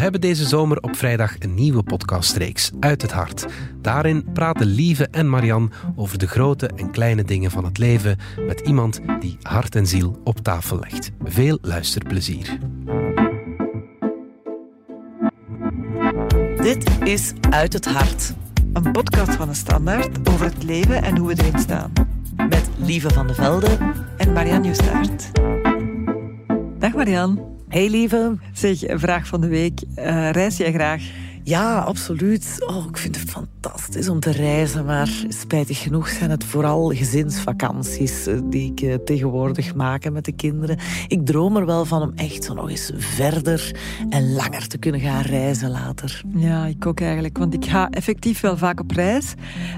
hebben deze zomer op vrijdag een nieuwe podcastreeks, Uit het Hart. Daarin praten Lieve en Marian over de grote en kleine dingen van het leven met iemand die hart en ziel op tafel legt. Veel luisterplezier. Dit is Uit het Hart. Een podcast van de Standaard over het leven en hoe we erin staan. Met Lieve van de Velde en Marianne Justaert. Dag Marianne. Hey lieve. Zeg, vraag van de week. Uh, reis jij graag? Ja, absoluut. Oh, ik vind het fantastisch om te reizen, maar spijtig genoeg zijn het vooral gezinsvakanties eh, die ik eh, tegenwoordig maak met de kinderen. Ik droom er wel van om echt zo nog eens verder en langer te kunnen gaan reizen later. Ja, ik ook eigenlijk, want ik ga effectief wel vaak op reis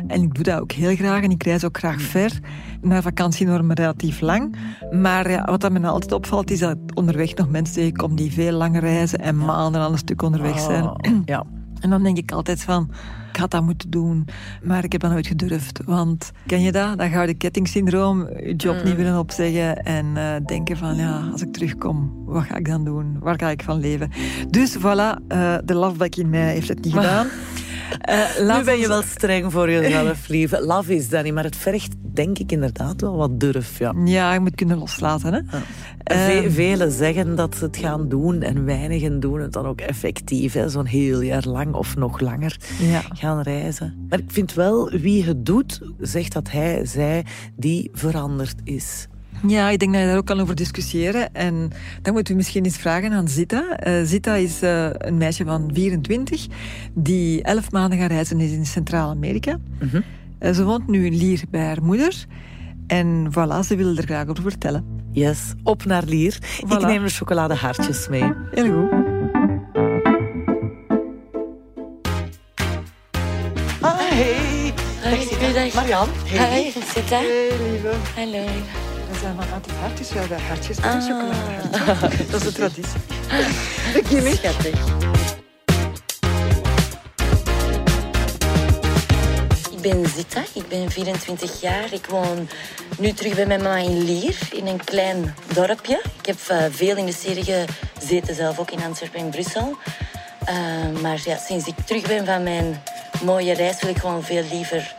en ik doe dat ook heel graag en ik reis ook graag ver. Naar vakantie normen relatief lang, maar ja, wat dat me altijd opvalt is dat onderweg nog mensen tegenkom die veel langer reizen en maanden aan een stuk onderweg zijn. Oh, ja. En dan denk ik altijd van, ik had dat moeten doen, maar ik heb dat nooit gedurfd. Want ken je dat? Dat gouden kettingsyndroom, je job Mm. niet willen opzeggen en uh, denken van, ja, als ik terugkom, wat ga ik dan doen? Waar ga ik van leven? Dus voilà, uh, de loveback in mij heeft het niet gedaan. Uh, nu ben je wel streng voor jezelf, lieve. Love is dat niet, maar het vergt denk ik inderdaad wel wat durf. Ja, ja je moet kunnen loslaten. Hè? Ja. Ve velen zeggen dat ze het gaan doen en weinigen doen het dan ook effectief. Zo'n heel jaar lang of nog langer ja. gaan reizen. Maar ik vind wel, wie het doet, zegt dat hij, zij, die veranderd is. Ja, ik denk dat je daar ook kan over discussiëren. En dan moeten we misschien eens vragen aan Zita. Uh, Zita is uh, een meisje van 24 die elf maanden gaan reizen is in Centraal-Amerika. Mm -hmm. uh, ze woont nu in Lier bij haar moeder. En voilà, ze wil er graag over vertellen. Yes, op naar Lier. Voilà. Ik neem de chocoladehartjes mee. Heel goed. Ah, hey. Goeiedag. Marian. Hey. Hi, Zita. Hey, lieve. Hallo. Zijn van uit het hartjes. We hebben hartjes met ah. chocoladehartjes. Dat is de traditie. De gimmick. Schattig. Ik ben Zita, ik ben 24 jaar. Ik woon nu terug bij mijn mama in Lier, in een klein dorpje. Ik heb uh, veel in de serie gezeten, zelf ook in Antwerpen en Brussel. Uh, maar ja, sinds ik terug ben van mijn mooie reis wil ik gewoon veel liever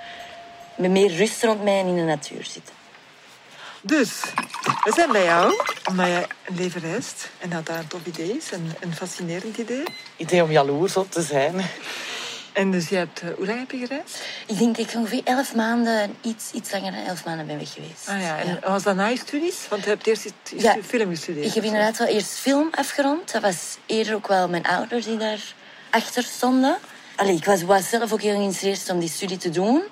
met meer rust rond mij en in de natuur zitten. Dus, we zijn bij jou, omdat jij een leven reist. En dat dat een tof idee is, een, een fascinerend idee. Idee om jaloers op te zijn. En dus je hebt, uh, hoe lang heb je gereisd? Ik denk dat ik ongeveer elf maanden, iets, iets langer dan elf maanden ben weg geweest. Ah ja, en ja. was dat na je studies? Want je hebt eerst je ja. film gestudeerd. Ik heb inderdaad wel eerst film afgerond. Dat was eerder ook wel mijn ouders die daar achter stonden. Allee, ik was, was zelf ook heel geïnteresseerd om die studie te doen.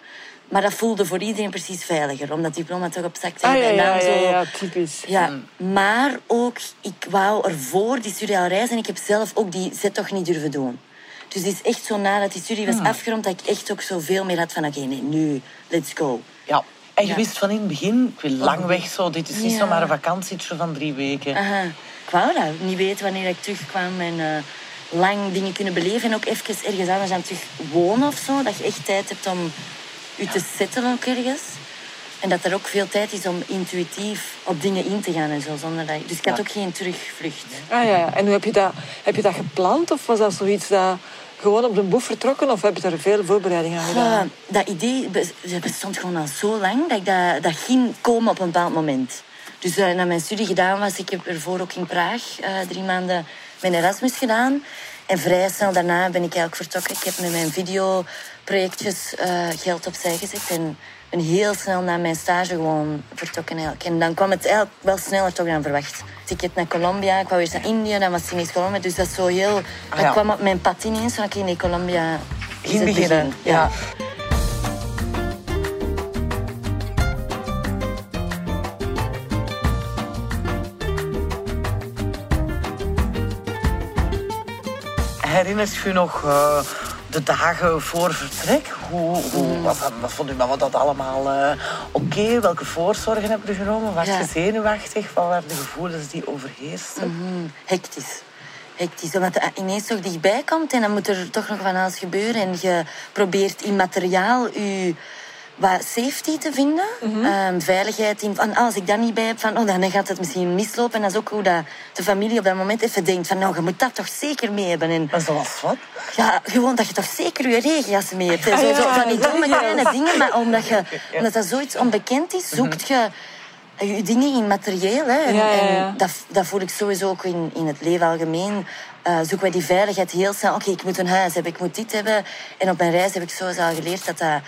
Maar dat voelde voor iedereen precies veiliger, omdat diploma toch op zak ah, ja, ja, zo. Ja, ja, typisch. Ja, maar ook, ik wou ervoor die studie al reizen en ik heb zelf ook die zet toch niet durven doen. Dus het is echt zo nadat die studie was Hmm. afgerond, dat ik echt ook zoveel meer had van oké, okay, nee, nu, let's go. Ja, en je ja. wist van in het begin, ik wil lang weg zo, dit is niet zomaar een vakantietje van drie weken. Aha. Ik wou dat, niet weten wanneer ik terugkwam en eh, lang dingen kunnen beleven en ook even ergens anders aan terug wonen of zo. Dat je echt tijd hebt om je te settelen ook ergens. En dat er ook veel tijd is om intuïtief op dingen in te gaan en zo. Zonder dat Dus ik had ook geen terugvlucht. Ah ja, ja. en hoe heb je, dat, heb je dat gepland? Of was dat zoiets dat gewoon op de boef vertrokken? Of heb je daar veel voorbereiding aan Ah, gedaan? dat idee bestond gewoon al zo lang dat ik dat, dat ging komen op een bepaald moment. Dus uh, na mijn studie gedaan was, ik heb ervoor ook in Praag eh, drie maanden mijn Erasmus gedaan. En vrij snel daarna ben ik eigenlijk vertrokken. Ik heb met mijn videoprojectjes eh, geld opzij gezet. En ben heel snel na mijn stage gewoon vertrokken eigenlijk. En dan kwam het eigenlijk wel sneller toch dan verwacht. Ticket naar Colombia, ik wou eerst naar India, dan was ineens Colombia. Dus dat is zo heel... Ah, ja. kwam op mijn pad ineens, van oké, nee, Colombia Ging beginnen, begin. ja. Herinnert u nog eh, de dagen voor vertrek? Hoe, hoe, wat, wat vond uw mama dat allemaal eh, oké? Welke voorzorgen heb je genomen? Was Ja. je zenuwachtig? Wat waren de gevoelens die overheersten? Mhm, Hectisch. Hectisch, omdat het ineens toch dichtbij komt en dan moet er toch nog van alles gebeuren. En je probeert in materiaal je wat safety te vinden. Ehm, veiligheid in van als ik dat niet bij heb, van, oh, dan gaat het misschien mislopen. En dat is ook hoe dat de familie op dat moment even denkt van nou, je moet dat toch zeker mee hebben. En, Maar zoals wat? ja, gewoon dat je toch zeker je regenjas mee hebt. Zo, Ah, zo ja, van die domme ja. kleine dingen, maar omdat, je, omdat dat zoiets onbekend is, zoekt je je dingen in materieel. Hè. En, Ja, ja, ja. en dat, dat voel ik sowieso ook in, in het leven algemeen. Eh, zoeken wij die veiligheid heel snel. Oké, ik moet een huis hebben, ik moet dit hebben. En op mijn reis heb ik sowieso al geleerd dat dat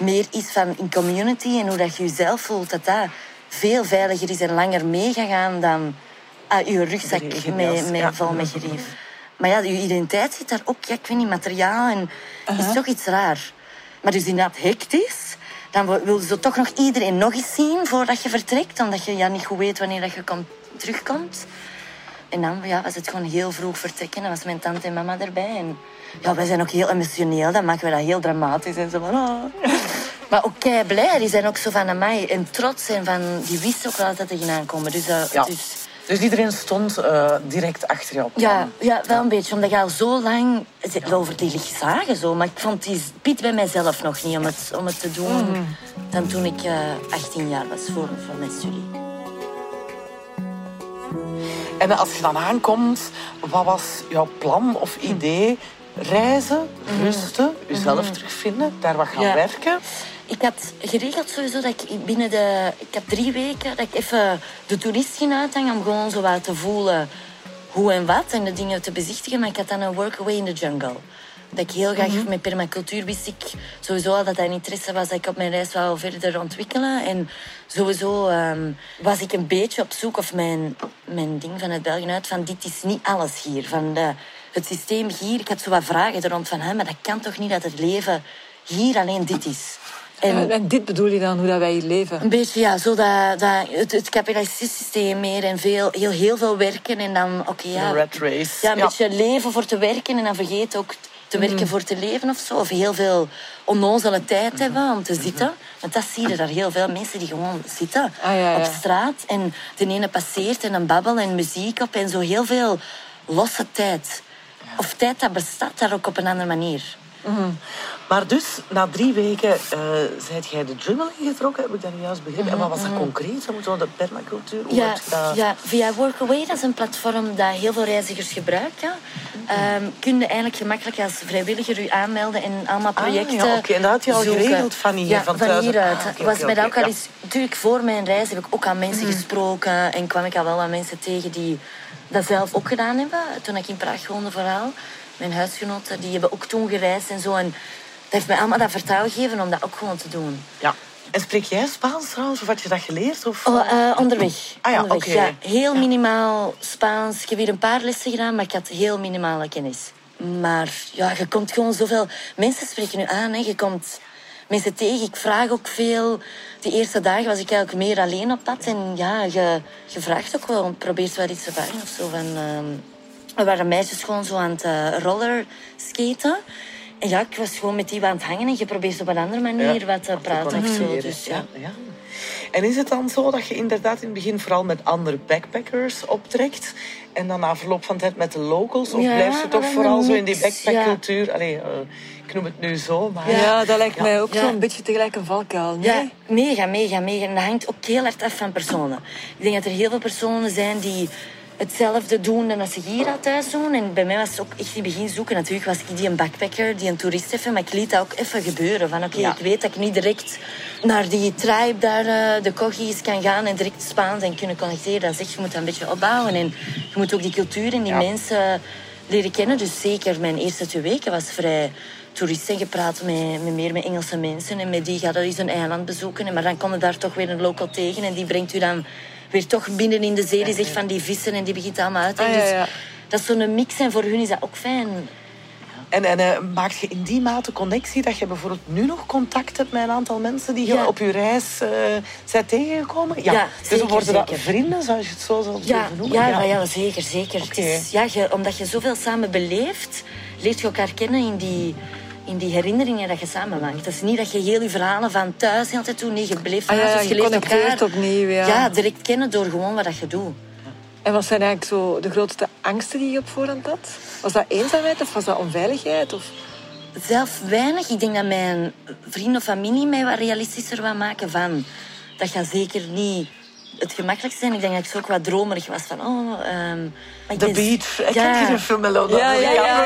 meer is van in community en hoe dat je jezelf voelt. Dat dat veel veiliger is en langer mee gaat gaan dan ah, je rugzak mee, mee ja. vol met gerief. Maar ja, je identiteit zit daar ook, ja, ik weet niet, materiaal en is toch iets raar. Maar dus inderdaad hectisch. Dan wil- je toch nog iedereen nog eens zien voordat je vertrekt, omdat je ja, niet goed weet wanneer dat je komt, terugkomt. En dan ja, was het gewoon heel vroeg vertrekken. Dan was mijn tante en mama erbij. En ja, wij zijn ook heel emotioneel. Dan maken we dat heel dramatisch. En zo van, oh. Maar ook kei blij. Die zijn ook zo van mij en trots. En van, die wisten ook wel dat er ging aankomen. Dus, uh, Ja. dus Dus iedereen stond eh, direct achter je op. ja, ja, wel een beetje. Omdat je al zo lang het over die licht zagen. Zo. Maar ik vond die piet bij mijzelf nog niet om het, om het te doen. Dan toen ik eh 18 jaar was voor, voor mijn studie. En als je dan aankomt, wat was jouw plan of idee? Reizen, rusten, jezelf terugvinden, daar wat gaan Ja. werken. Ik had geregeld sowieso dat ik binnen de... Ik heb drie weken dat ik even de toerist ging uithangen om gewoon zo wat te voelen hoe en wat en de dingen te bezichtigen. Maar ik had dan een workaway in the jungle. Dat ik heel graag met permacultuur wist ik sowieso al dat dat een interesse was dat ik op mijn reis wou verder ontwikkelen. En sowieso ehm, was ik een beetje op zoek of mijn, mijn ding vanuit België uit van dit is niet alles hier. Van de, het systeem hier, ik had zo wat vragen er rond van, hè, maar dat kan toch niet dat het leven hier alleen dit is. En, en dit bedoel je dan, hoe dat wij hier leven? Een beetje, ja, zo dat, dat, het, het kapitalistische systeem meer en veel, heel, heel veel werken en dan, oké, ja. De rat race. Ja, een Ja. beetje leven voor te werken en dan vergeet ook te Mm. werken voor te leven of zo. Of heel veel onnozele tijd hebben om te zitten. Want dat zie je daar heel veel mensen die gewoon zitten Ah, ja, ja. op straat. En de ene passeert en een babbel en muziek op en zo heel veel losse tijd. Of tijd dat bestaat daar ook op een andere manier. Maar dus, na drie weken eh zijt jij de jungle ingetrokken, heb ik dat nu juist begrepen. En wat was dat concreet? Zo moeten we de permacultuur, hoe Mhm, Ja, je dat... ja, via Workaway, dat is een platform dat heel veel reizigers gebruiken. Ehm kun je eigenlijk gemakkelijk als vrijwilliger u aanmelden en allemaal Ah, projecten ja, oké. En dat had je al zoeken. geregeld van hier, Ja, van van, thuis? hieruit. Ah, was mij dat ook al ja. eens... Natuurlijk, voor mijn reis heb ik ook aan mensen gesproken en kwam ik al wel aan mensen tegen die dat zelf ook gedaan hebben. Toen ik in Praag woonde vooral. Mijn huisgenoten, die hebben ook toen gereisd en zo. En dat heeft mij allemaal dat vertrouwen gegeven om dat ook gewoon te doen. Ja. En spreek jij Spaans trouwens, of had je dat geleerd? Of... Oh, eh, onderweg. Ah ja, oké. ja. Heel minimaal Spaans. Ik heb hier een paar lessen gedaan, maar ik had heel minimale kennis. Maar ja, je komt gewoon zoveel... Mensen spreken nu aan, hè. je komt mensen tegen. Ik vraag ook veel. Die eerste dagen was ik eigenlijk meer alleen op pad. En ja, je, je vraagt ook wel, probeert wel iets te vragen of zo. Van, ehm, er waren meisjes gewoon zo aan het uh, rollerskaten. En ja, ik was gewoon met die aan het hangen en je probeert op een andere manier wat te praten of zo. Dus, ja. ja. En is het dan zo dat je inderdaad in het begin vooral met andere backpackers optrekt en dan na verloop van tijd met de locals? Of Ja, blijf je toch vooral zo in die mix, backpackcultuur? Allee, eh, ik noem het nu zo, maar... Ja, dat lijkt Ja. mij ook Ja. zo'n beetje tegelijk een valkuil. Nee? Ja, mega, mega, mega. En dat hangt ook heel hard af van personen. Ik denk dat er heel veel personen zijn die hetzelfde doen dan dat ze hier al thuis doen. En bij mij was het ook echt in het begin zoeken. Natuurlijk was ik die een backpacker, die een toerist even. Maar ik liet dat ook even gebeuren. Van oké, Ja. ik weet dat ik niet direct naar die tribe daar, eh, de Coggies, kan gaan en direct Spaans en kunnen connecteren. Dat is echt, je moet dat een beetje opbouwen. En je moet ook die cultuur en die Ja. mensen leren kennen. Dus zeker mijn eerste twee weken was vrij toeristen gepraat met, met meer met Engelse mensen. En met die gaat er eens een eiland bezoeken. En Maar dan kom je daar toch weer een local tegen. En die brengt u dan weer toch binnen in de zee. Die zegt van die vissen en die begint allemaal uit. Ah, ja, ja. Dus dat is zo'n mix. En voor hun is dat ook fijn. En, en eh, maak je in die mate connectie dat je bijvoorbeeld nu nog contact hebt met een aantal mensen die je Ja. op je reis eh bent tegengekomen? Ja, dus zeker, worden dat zeker. vrienden, zoals je het zo zou Ja, noemen? ja, ja. ja zeker. zeker. Oké. Het is, ja, je, omdat je zoveel samen beleeft, leert je elkaar kennen in die, in die herinneringen dat je samen maakt. Het is niet dat je heel je verhalen van thuis de hele tijd doet. Nee, je beleeft Ah, ja, dus je elkaar opnieuw, ja. ja, direct kennen door gewoon wat dat je doet. En wat zijn eigenlijk zo de grootste angsten die je op voorhand had? Was dat eenzaamheid of was dat onveiligheid? Of... zelf weinig. Ik denk dat mijn vrienden of familie mij wat realistischer wil maken van... Dat gaat zeker niet het gemakkelijkste zijn. Ik denk dat ik zo ook wat dromerig was van... Oh, um, The Beach. Ik heb hier een film met Leonardo ja, ja, ja,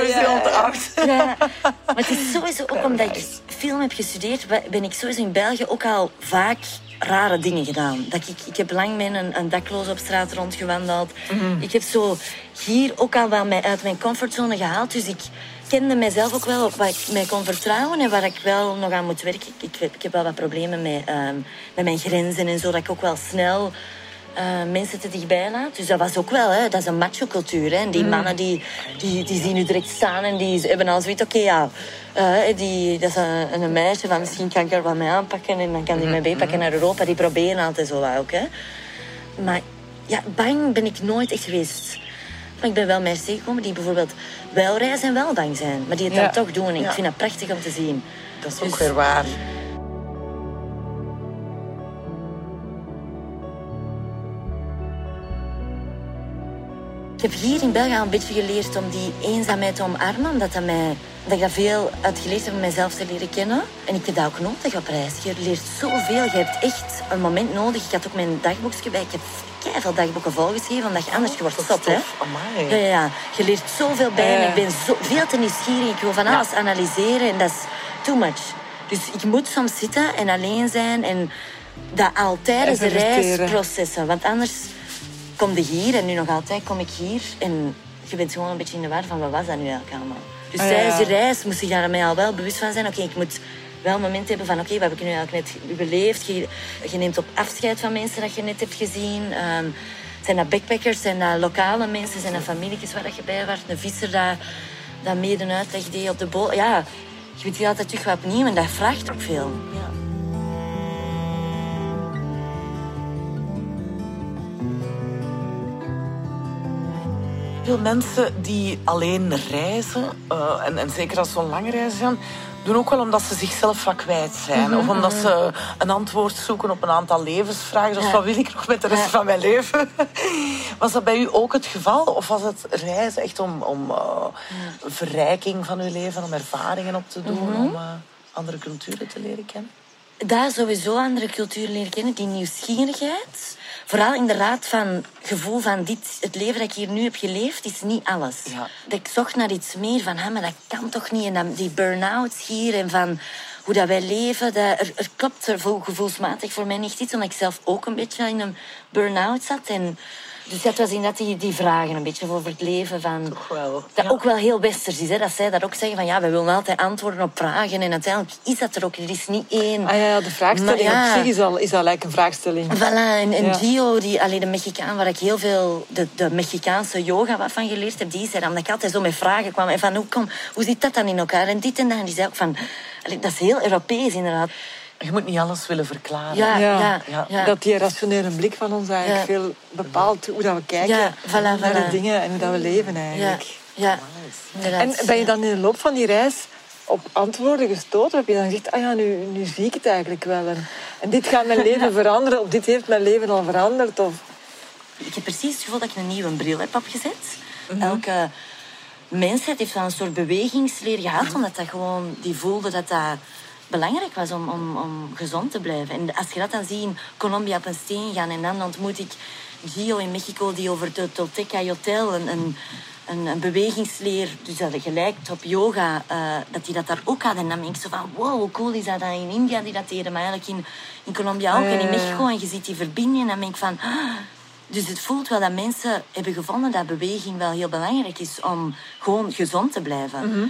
ja. Maar het is sowieso ook omdat ik film heb gestudeerd... ben ik sowieso in België ook al vaak rare dingen gedaan. Dat ik, ik heb lang met een, een dakloos op straat rondgewandeld. Mm Ik heb zo hier ook al wel uit mijn comfortzone gehaald. Dus ik kende mijzelf ook wel op wat ik mij kon vertrouwen en waar ik wel nog aan moet werken. Ik, ik, ik heb wel wat problemen met, uh, met mijn grenzen en zo, dat ik ook wel snel uh, mensen te dichtbij laat. Dus dat was ook wel, hè, dat is een macho-cultuur. Hè. Die mm. mannen die, die, die zien u direct staan en die hebben al zoiets, oké, ja, uh, die, dat is een, een, meisje van misschien kan ik er wat mee aanpakken en dan kan die mij mm-hmm. meepakken naar Europa. Die proberen altijd zo ook. Hè. Maar ja, bang ben ik nooit echt geweest. Maar ik ben wel mensen tegengekomen die bijvoorbeeld wel reizen en wel bang zijn. Maar die het dan toch doen. En ik vind dat prachtig om te zien. Dat is ook dus- weer waar. Ik heb hier in België al een beetje geleerd om die eenzaamheid te omarmen. Omdat dat, mij, dat ik dat veel uitgeleerd heb om mezelf te leren kennen. En ik heb dat ook nodig op reis. Je leert zoveel. Je hebt echt een moment nodig. Ik had ook mijn dagboekje bij. Ik heb veel dagboeken volgeschreven, omdat je anders je wordt zot. Hè? Ja, ja, ja. Je leert zoveel bij en ik ben zo, veel te nieuwsgierig. Ik wil van alles analyseren en dat is too much. Dus ik moet soms zitten en alleen zijn en dat al tijdens de reis processen. Want anders kom je hier en nu nog altijd kom ik hier en je bent gewoon een beetje in de war van wat was dat nu eigenlijk allemaal. Dus ah, tijdens de reis moest ik daar mij al wel bewust van zijn. Oké, ik moet wel momenten hebben van... Oké, wat heb ik nu eigenlijk net beleefd? Je, je, neemt op afscheid van mensen dat je net hebt gezien. Um, zijn dat backpackers? Zijn dat lokale mensen? Zijn dat familietjes waar dat je bij was? Een visser dat, dat mede een uitleg deed op de boot? Ja, je weet altijd terug wat opnieuw en dat vraagt ook veel. Ja. Veel mensen die alleen reizen, uh, en, en zeker als ze een lange reis gaan, doen ook wel omdat ze zichzelf vaak kwijt zijn. Mhm, of omdat mhm. ze een antwoord zoeken op een aantal levensvragen. Dus wat wil ik nog met de rest van mijn leven? Was dat bij u ook het geval? Of was het reizen echt om, om uh, verrijking van uw leven, om ervaringen op te doen, mhm. om uh, andere culturen te leren kennen? Daar sowieso andere culturen leren kennen, die nieuwsgierigheid vooral inderdaad van gevoel van dit, het leven dat ik hier nu heb geleefd, is niet alles. Ja. Dat ik zocht naar iets meer van, maar dat kan toch niet. En dan die burn-outs hier en van hoe dat wij leven, dat, er, er klopt er gevoelsmatig voor mij niet iets, omdat ik zelf ook een beetje in een burn-out zat. En dus dat was inderdaad die, die vragen een beetje over het leven. Van, Toch wel. Dat ook wel heel westers is. Hè? Dat zij dat ook zeggen van ja, we willen altijd antwoorden op vragen. En uiteindelijk is dat er ook. Er is niet één. Ah ja, de vraagstelling ja, op zich is al, is al like een vraagstelling. Voilà, en, en Gio, die, alleen de Mexicaan, waar ik heel veel de, de Mexicaanse yoga wat van geleerd heb, die zei dan dat ik altijd zo met vragen kwam. En van hoe, kom, hoe zit dat dan in elkaar? En dit en dat. En die zei ook van, dat is heel Europees inderdaad. Je moet niet alles willen verklaren. Ja, ja, ja. Dat die rationele blik van ons eigenlijk veel bepaalt hoe dat we kijken naar de dingen en hoe dat we leven eigenlijk. Ja. En ben je dan in de loop van die reis op antwoorden gestoten? Heb je dan gezegd, ah ja, nu, nu zie ik het eigenlijk wel. En, en dit gaat mijn leven veranderen, of dit heeft mijn leven al veranderd? Of... Ik heb precies het gevoel dat ik een nieuwe bril heb opgezet. Mhm. Elke mensheid heeft wel een soort bewegingsleer gehad, omdat dat gewoon, die voelde dat dat belangrijk was om, om, om gezond te blijven. En als je dat dan ziet in Colombia op een steen gaan en dan ontmoet ik Gio in Mexico die over de Tolteca Hotel een, een, een, een bewegingsleer, dus dat gelijkt op yoga, uh, dat die dat daar ook had. En dan denk ik zo van, wow, hoe cool is dat dan in India die dat deden, maar eigenlijk in, in Colombia ook en in Mexico. En je ziet die verbinding en dan denk ik van... Ah. Dus het voelt wel dat mensen hebben gevonden dat beweging wel heel belangrijk is om gewoon gezond te blijven. Mhm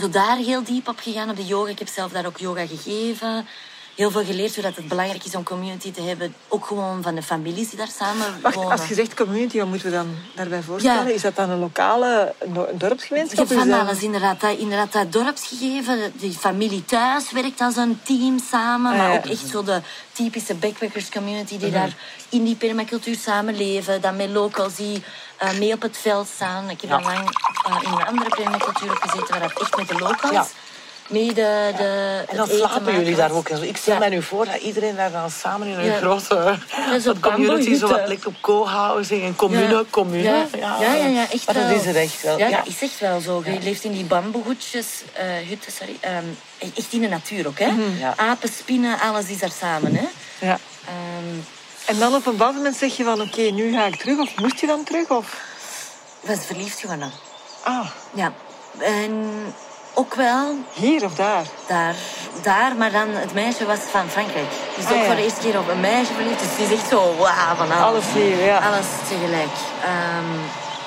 zo daar heel diep op gegaan op de yoga. Ik heb zelf daar ook yoga gegeven. Heel veel geleerd hoe dat het belangrijk is om community te hebben. Ook gewoon van de families die daar samen Wacht, wonen. Als je zegt community, wat moeten we dan daarbij voorstellen? Is dat dan een lokale een dorpsgemeenschap? Ik heb van alles inderdaad. Dat, inderdaad dat dorpsgegeven. Die familie thuis werkt als een team samen. Ah, maar ook echt zo de typische backpackers community die mhm. daar in die permacultuur samenleven. Dan met locals die uh, mee op het veld staan. Ik heb ja. al lang uh, in een andere permacultuur gezeten waar dat echt met de locals mee de, de En dan slapen maken. jullie daar ook. in. Ik stel Ja. mij nu voor dat iedereen daar dan samen in een Ja. grote Ja, zo'n community, zo wat lijkt op co-housing, een commune, Ja. commune. Ja, ja, ja, ja, echt maar dat wel. is er echt wel. Ja, Ja, dat is echt wel zo. Je leeft in die bamboehoedjes, eh hutten, sorry. ehm, echt in de natuur ook, hè. Ja. Apen, spinnen, alles is daar samen, hè. Ja. Ehm, En dan op een bepaald moment zeg je van oké, nu ga ik terug. Of moest je dan terug? Of... ik was verliefd geworden. Ah, Ja. En ook wel hier of daar? daar, daar, maar dan het meisje was van Frankrijk. Dus Ah, ook ja. voor de eerste keer op een meisje verliefd. Dus is echt zo, wauw, van alles. Alles hier, ja. Alles tegelijk. Ehm,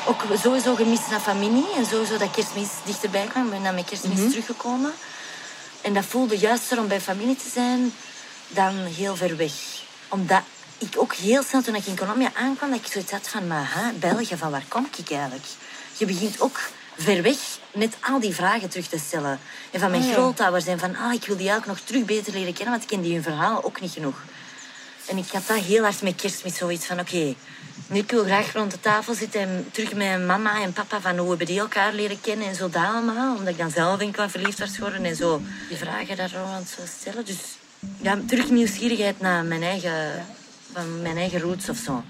ook sowieso gemist naar familie. En sowieso dat kerstmis dichterbij kwam. Ik ben dan met kerstmis Mhm. teruggekomen. En dat voelde juister om bij familie te zijn dan heel ver weg. Omdat ik ook heel snel toen ik in Colombia aankwam, dat ik zoiets had van, maar hè, België, van waar kom ik eigenlijk? Je begint ook ver weg net al die vragen terug te stellen. En van mijn Ah, ja. grootouders en van, ah, ik wil die eigenlijk nog terug beter leren kennen, want ik kende hun verhaal ook niet genoeg. En ik had dat heel hard met kerstmis zoiets van, oké, nu ik wil graag rond de tafel zitten en terug met mama en papa van hoe hebben die elkaar leren kennen en zo dat allemaal. Omdat ik dan zelf denk wel verliefd was geworden en zo die vragen daar rond zo stellen. Dus ja, terug nieuwsgierigheid naar mijn eigen, van mijn eigen roots of zo.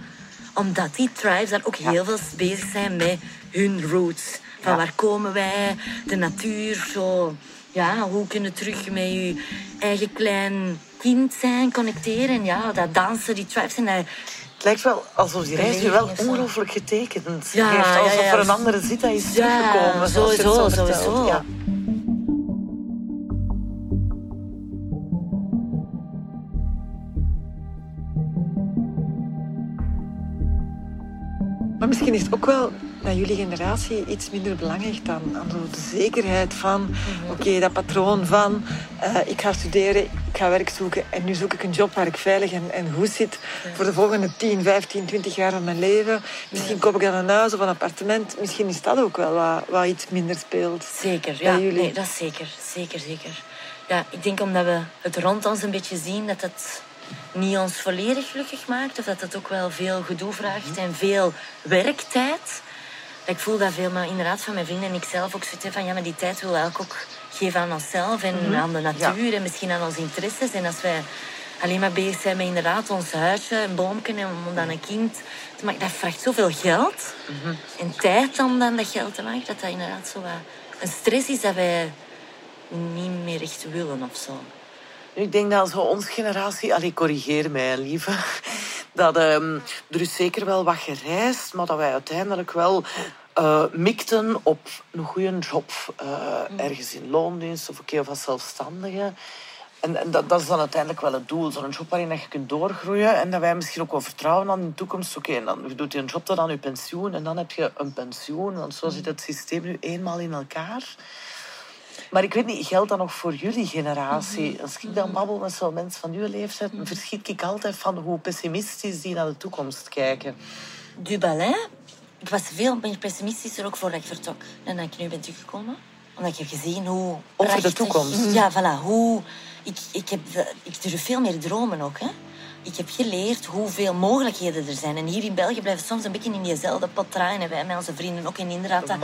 Omdat die tribes daar ook heel veel bezig zijn met hun roots. Van waar komen wij, de natuur, zo. Ja, hoe kunnen terug met je eigen klein kind zijn, connecteren. En ja, dat dansen, die tribes en dat Het lijkt wel alsof die reis je wel ongelooflijk getekend Ja, heeft. Alsof ja. er een andere zit dat is teruggekomen. sowieso, zo sowieso. Ja. Maar misschien is het ook wel naar jullie generatie iets minder belangrijk dan zo de zekerheid van... Oké, dat patroon van eh, ik ga studeren, ik ga werk zoeken... en nu zoek ik een job waar ik veilig en, en goed zit... voor de volgende 10, 15, 20 jaar van mijn leven. Misschien koop ik dan een huis of een appartement. Misschien is dat ook wel wat, wat iets minder speelt. Zeker, ja. jullie. Nee, dat is zeker. Zeker, zeker. Ja, ik denk omdat we het rond ons een beetje zien dat het niet ons volledig gelukkig maakt. Of dat het ook wel veel gedoe vraagt en veel werktijd. Ik voel dat veel, maar inderdaad van mijn vrienden en ik zelf ook zoiets van... Ja, maar die tijd willen we eigenlijk ook geven aan onszelf en aan de natuur en misschien aan onze interesses. En als wij alleen maar bezig zijn met inderdaad ons huisje, een boomje en om dan een kind te maken, dat vraagt zoveel geld. En tijd om dan dat geld te maken, dat dat inderdaad zo wat een stress is dat wij niet meer echt willen of zo. Ik denk dat zo onze generatie, allee, corrigeer mij, lieve, dat ehm, er is zeker wel wat gereisd, maar dat wij uiteindelijk wel eh, mikten op een goede job, eh, ergens in loondienst of, oké, of als zelfstandige. En, en dat, dat is dan uiteindelijk wel het doel. Zo'n job waarin dat je kunt doorgroeien en dat wij misschien ook wel vertrouwen aan de toekomst. Oké, en dan je doet je een job tot aan je pensioen en dan heb je een pensioen. Want zo zit het systeem nu eenmaal in elkaar. Maar ik weet niet, geldt dat nog voor jullie generatie? Als ik dan babbel met zo'n mensen van jullie leeftijd, verschiet ik altijd van hoe pessimistisch die naar de toekomst kijken. Du Balin, ik was veel meer pessimistischer ook voordat ik vertrok dan dat ik nu ben teruggekomen. Omdat ik heb gezien hoe... Over de toekomst. Ja, voilà. Hoe, ik, ik, heb, ik durf veel meer dromen ook, hè. Ik heb geleerd hoeveel mogelijkheden er zijn. En hier in België blijven we soms een beetje in diezelfde pot draaien. En wij met onze vrienden ook. En inderdaad, dat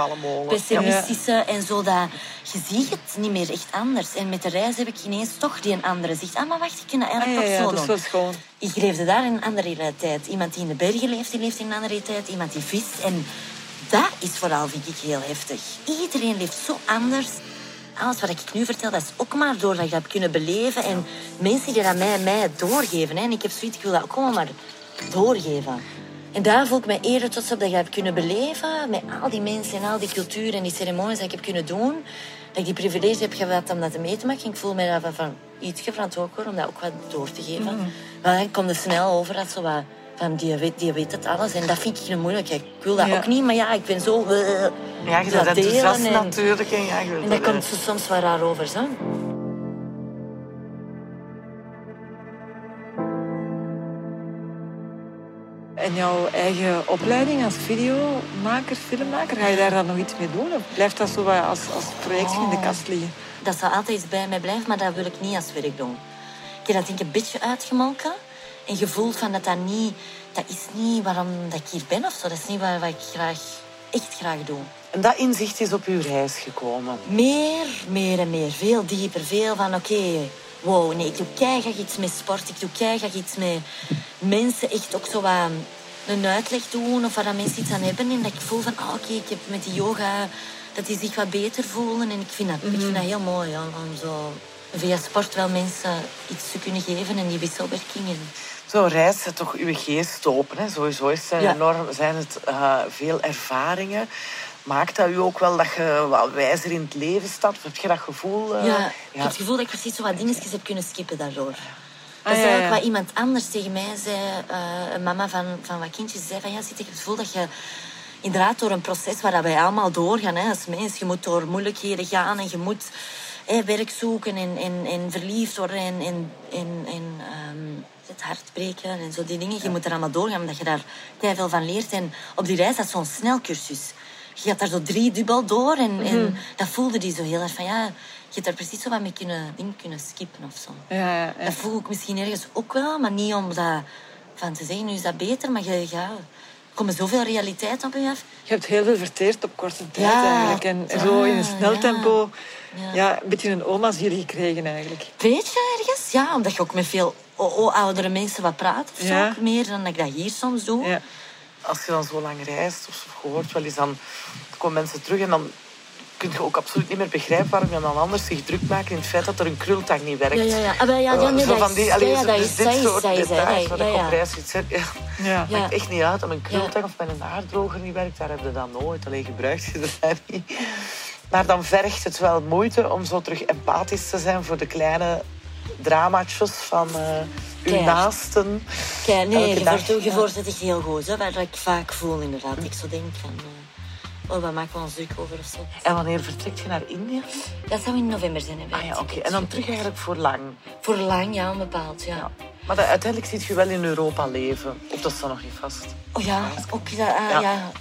pessimistische en zo. Dat, je ziet het niet meer echt anders. En met de reis heb ik ineens toch die een andere zicht. Ah, maar wacht, ik kan dat Ah, eigenlijk ja, toch ja, zo dat doen. Ik leefde daar in een andere realiteit. Iemand die in de bergen leeft, die leeft in een andere realiteit. Iemand die vist. En dat is vooral, vind ik, heel heftig. Iedereen leeft zo anders. Alles wat ik nu vertel, dat is ook maar doordat ik dat heb kunnen beleven. En mensen die dat mij, mij doorgeven. Hè. En ik heb zoiets, ik wil dat ook gewoon maar doorgeven. En daar voel ik me eerder trots op dat ik dat heb kunnen beleven. Met al die mensen en al die cultuur en die ceremonies dat ik heb kunnen doen. Dat ik die privilege heb gehad om dat te mee te maken. Ik voel me daarvan van iets verantwoordelijk om dat ook wat door te geven. Maar dan komt er snel over dat zo wat... Van, die, weet, die weet het alles. En dat vind ik een moeilijkheid. Ik wil dat Ja. ook niet, maar ja, ik ben zo... eh, Ja, je dat enthousiast en- natuurlijk. En, ja, En dat er, komt zo soms wel raar over, zo. En jouw eigen opleiding als videomaker, filmmaker, ga je daar dan nog iets mee doen? Of blijft dat zo als, als projectje in de kast liggen? Dat zal altijd bij mij blijven, maar dat wil ik niet als werk doen. Ik heb dat denk ik een beetje uitgemolken. En gevoeld van dat dat niet... Dat is niet waarom dat ik hier ben of zo. Dat is niet waar, wat ik graag echt graag doe. En dat inzicht is op uw reis gekomen? Meer, meer en meer. Veel dieper. Veel van, oké, wow, nee, ik doe keihard iets met sport. Ik doe keihard iets met mensen. Echt ook zo wat een uitleg doen of waar mensen iets aan hebben. En dat ik voel van, ah, oké, ik heb met die yoga dat die zich wat beter voelen. En ik vind dat, ik vind dat heel mooi om, om zo via sport wel mensen iets te kunnen geven en die wisselwerkingen. Zo'n reis zet toch uw geest open. Hè? Sowieso is het enorm, zijn het uh, veel ervaringen. Maakt dat u ook wel dat je wat wijzer in het leven stapt? Heb je dat gevoel? Uh, ja, ik heb het gevoel dat ik precies zo wat dingetjes heb kunnen skippen daardoor. Ah, dat is eigenlijk wat iemand anders tegen mij zei. Uh, een mama van, van wat kindjes zei van... Ja, zit ik heb het gevoel dat je inderdaad door een proces waar wij allemaal doorgaan hè, als mens. Je moet door moeilijkheden gaan en je moet hè, werk zoeken en, en, en verliefd worden en, en, en, en um, het hart breken en zo die dingen. Je moet er allemaal doorgaan omdat je daar heel veel van leert. En op die reis dat zo'n snelcursus. Je gaat daar zo drie dubbel door en, en mhm. dat voelde die zo heel erg van ja, je hebt daar precies zo wat mee kunnen, dingen kunnen skippen of zo. Ja, ja, Dat voel ik misschien ergens ook wel, maar niet om dat van te zeggen, nu is dat beter, maar je, ja, komen zoveel realiteit op je af. Je hebt heel veel verteerd op korte tijd eigenlijk. En zo in een snel tempo. Ja. een beetje een oma's hier gekregen eigenlijk. Weet je ergens? Ja, omdat je ook met veel oudere mensen wat praat. Of zo, meer dan ik dat hier soms doe. Als je dan zo lang reist, of je hoort wel eens, dan komen mensen terug en dan kun je ook absoluut niet meer begrijpen waarom je dan anders zich druk maakt in het feit dat er een krultang niet werkt. Ja, ja, ja. Ja, ja, nee, zo van die, allee, ja, dat is dit zij, soort details zij, wat ik op reis zit. Ja. Ja. Maakt echt niet uit om een krultang of met een haardroger niet werkt. Daar heb je dan nooit. Alleen gebruikt je dat niet. Maar dan vergt het wel moeite om zo terug empathisch te zijn voor de kleine dramaatjes van uh, uw naasten. Kijk, nee, je, echt heel goed. Hè, waar ik vaak voel inderdaad. Ik zo denk van... Uh, Oh, waar maken we ons druk over of zo. En wanneer vertrekt je naar India? Dat zou in november zijn. Hè, ah, ja, oké. En dan terug eigenlijk voor lang? Voor lang, ja, onbepaald, ja. ja. Maar dat, uiteindelijk ziet je wel in Europa leven. Of dat staat nog niet vast? Oh ja, ook dat, ja. ja.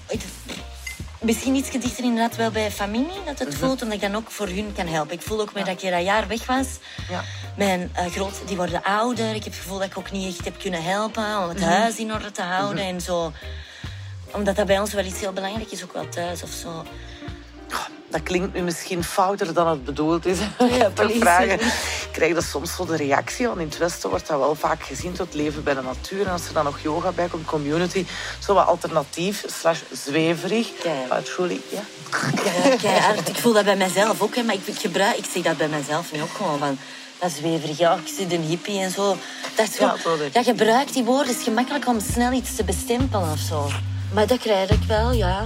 Misschien iets dichter inderdaad wel bij familie, dat het mhm. voelt, omdat ik dan ook voor hun kan helpen. Ik voel ook met dat ik dat jaar weg was. Ja. Mijn uh, groot, die worden ouder. Ik heb het gevoel dat ik ook niet echt heb kunnen helpen om het mhm. huis in orde te houden mhm. en zo omdat dat bij ons wel iets heel belangrijk is, ook wel thuis of zo. Dat klinkt nu misschien fouter dan het bedoeld is. Ja, toch vragen. Krijg je soms zo de reactie? Want in het Westen wordt dat wel vaak gezien tot leven bij de natuur. En als er dan nog yoga bij komt, community, zo wat alternatief, slash zweverig. Ja. Truly, ja. Ja, ik voel dat bij mezelf ook. Hè, maar ik, ik, gebruik, ik zeg dat bij mezelf nu ook gewoon. Van, dat zweverig, ja, ik zit een hippie en zo. Dat is gewoon, ja, ja, gebruik die woorden. Het is gemakkelijk om snel iets te bestempelen of zo. Maar dat krijg ik wel, ja.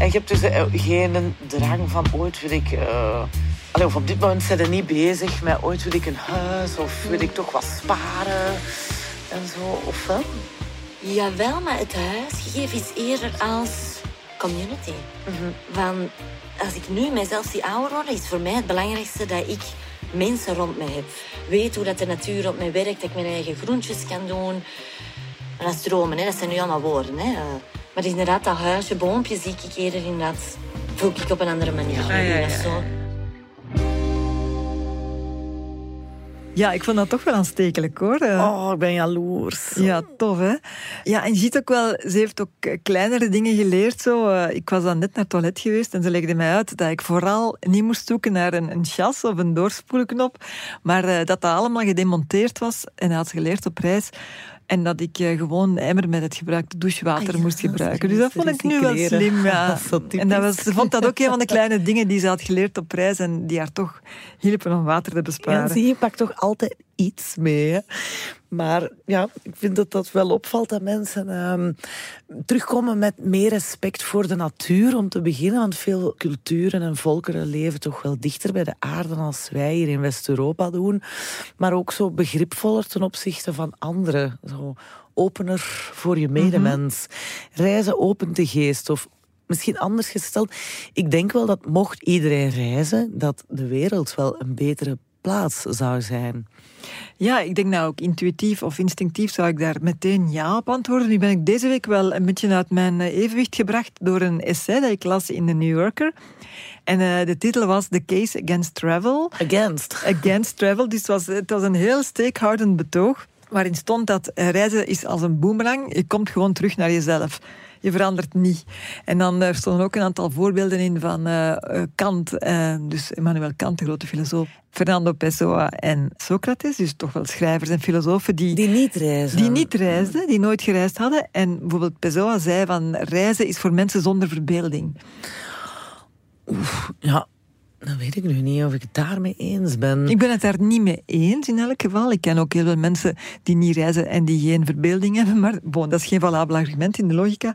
En je hebt dus eh, geen drang van ooit wil ik... Uh, of op dit moment zijn ze niet bezig met ooit wil ik een huis of wil ik toch wat sparen en zo, of wel? Jawel, maar het huisgegeven is eerder als community. Mm Van, als ik nu mijzelf zie ouder worden, is voor mij het belangrijkste dat ik mensen rond mij heb. Weet hoe dat de natuur op mij werkt, dat ik mijn eigen groentjes kan doen. En dat is dromen, hè? dat zijn nu allemaal woorden. Hè? Maar inderdaad, dat huisje, boompje zie ik eerder inderdaad... voel ik op een andere manier. Ja, ja, ja, Ja, ik vond dat toch wel aanstekelijk hoor. Eh, oh, ik ben jaloers. Ja, tof hè. Ja, en je ziet ook wel, ze heeft ook eh, kleinere dingen geleerd. Zo. Eh, ik was dan net naar het toilet geweest en ze legde mij uit dat ik vooral niet moest zoeken naar een, een chas of een doorspoelknop, maar dat dat allemaal gedemonteerd was en hij had geleerd op reis en dat ik uh, gewoon emmer met het gebruikte douchewater ah, moest gebruiken. Dus dat vond ik nu wel slim. Ja. en dat was, ze vond dat ook een van de kleine dingen die ze had geleerd op reis en die haar toch hielpen om water te besparen. Ja, zie je, pakt toch altijd iets mee. Hè? Maar ja, ik vind dat dat wel opvalt dat mensen um, terugkomen met meer respect voor de natuur om te beginnen. Want veel culturen en volkeren leven toch wel dichter bij de aarde als wij hier in West-Europa doen. Maar ook zo begripvoller ten opzichte van anderen. Zo opener voor je medemens. Reizen opent de geest of misschien anders gesteld. Ik denk wel dat mocht iedereen reizen, dat de wereld wel een betere plaats zou zijn. Ja, ik denk nou ook intuïtief of instinctief zou ik daar meteen ja op antwoorden. Nu ben ik deze week wel een beetje uit mijn eh, evenwicht gebracht door een essay dat ik las in de New Yorker. En uh, de titel was The Case Against Travel. Against. Against Travel. Dus het was, het was een heel steekhoudend betoog. waarin stond dat reizen is als een boemerang. Je komt gewoon terug naar jezelf. Je verandert niet. En dan er stonden ook een aantal voorbeelden in van uh, Kant, uh, dus Emmanuel Kant, de grote filosoof, Fernando Pessoa en Socrates, dus toch wel schrijvers en filosofen die, die niet reisden. Die niet reisden, die nooit gereisd hadden. En bijvoorbeeld Pessoa zei van reizen is voor mensen zonder verbeelding. Oef, ja, dan weet ik nu niet of ik het daarmee eens ben. Ik ben het daar niet mee eens in elk geval. Ik ken ook heel veel mensen die niet reizen en die geen verbeelding hebben. Maar bon, dat is geen valabel argument in de logica.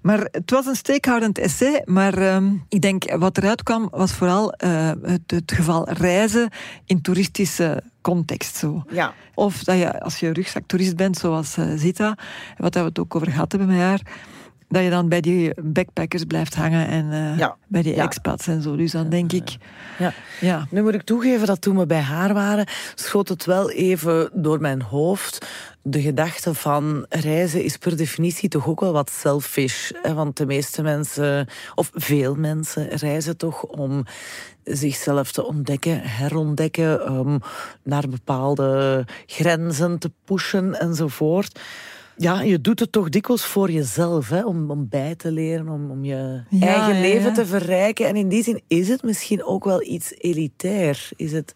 Maar het was een steekhoudend essay. Maar uh, ik denk wat eruit kwam was vooral uh, het, het, geval reizen in toeristische context. Zo. Ja. Of dat je, als je rugzaktoerist bent, zoals uh, Zita, wat we het ook over gehad hebben met haar dat je dan bij die backpackers blijft hangen en uh, ja. bij die ja. expats en zo. Dus dan denk ik... Ja. Ja. Nu moet ik toegeven dat toen we bij haar waren, schoot het wel even door mijn hoofd de gedachte van reizen is per definitie toch ook wel wat selfish. Hè? Want de meeste mensen, of veel mensen, reizen toch om zichzelf te ontdekken, herontdekken, um, naar bepaalde grenzen te pushen enzovoort ja, je doet het toch dikwijls voor jezelf, hè? Om, om bij te leren, om, om je ja, eigen ja, leven ja. te verrijken. En in die zin is het misschien ook wel iets elitair. Is het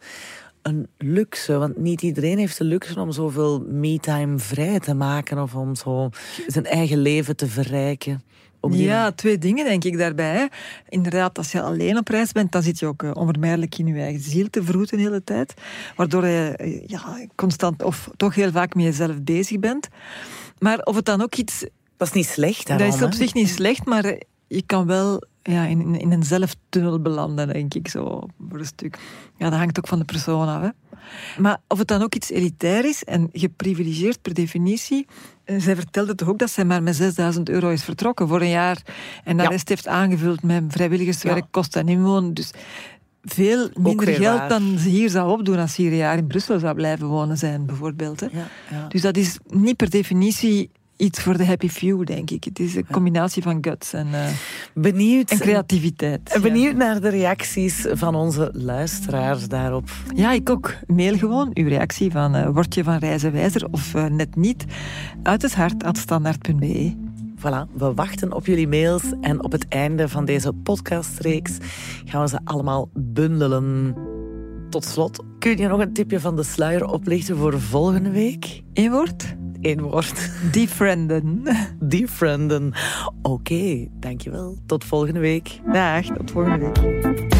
een luxe? Want niet iedereen heeft de luxe om zoveel me-time vrij te maken of om zo zijn eigen leven te verrijken. Ja, twee dingen denk ik daarbij. Inderdaad, als je alleen op reis bent, dan zit je ook uh, onvermijdelijk in je eigen ziel te vroeten de hele tijd. Waardoor je uh, ja, constant of toch heel vaak met jezelf bezig bent. Maar of het dan ook iets... Dat is niet slecht, Dat is op hè? zich niet slecht, maar je kan wel ja, in, in een zelftunnel belanden, denk ik, zo voor een stuk. Ja, dat hangt ook van de persoon af. Hè. Maar of het dan ook iets elitair is en geprivilegeerd per definitie. Zij vertelde toch ook dat zij maar met 6000 euro is vertrokken voor een jaar. En de Ja. rest heeft aangevuld met vrijwilligerswerk, Ja. kost en inwonen. Dus veel minder geld waar. dan ze hier zou opdoen als ze hier een jaar in Brussel zou blijven wonen zijn, bijvoorbeeld. Hè. Ja, ja. Dus dat is niet per definitie iets voor de happy few, denk ik. Het is een combinatie van guts en, uh, Benieuwd, en creativiteit. ja. Benieuwd naar de reacties van onze luisteraars daarop. Ja, ik ook. Mail gewoon uw reactie van uh, word je van reizen wijzer of uh, net niet. Uit het hart, standaard.be. Voilà, we wachten op jullie mails en op het einde van deze podcastreeks gaan we ze allemaal bundelen. Tot slot, kun je nog een tipje van de sluier oplichten voor volgende week? Eén woord? Eén woord. Defrienden. Defrienden. Oké, dankjewel. Tot volgende week. Dag, tot volgende week.